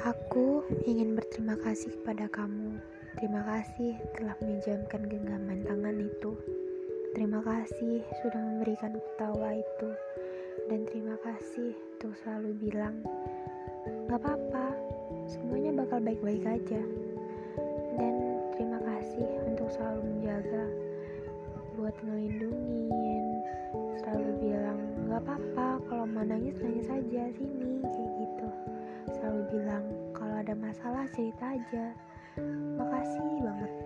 Aku ingin berterima kasih kepada kamu. Terima kasih telah meminjamkan genggaman tangan itu. Terima kasih sudah memberikan ketawa itu. Dan terima kasih untuk selalu bilang, gak apa-apa, semuanya bakal baik-baik aja. Dan terima kasih untuk selalu menjaga, buat ngelindungin, selalu bilang, gak apa-apa, kalau mau nangis, nangis aja, sini, kayak bilang, kalau ada masalah cerita aja. Makasih banget.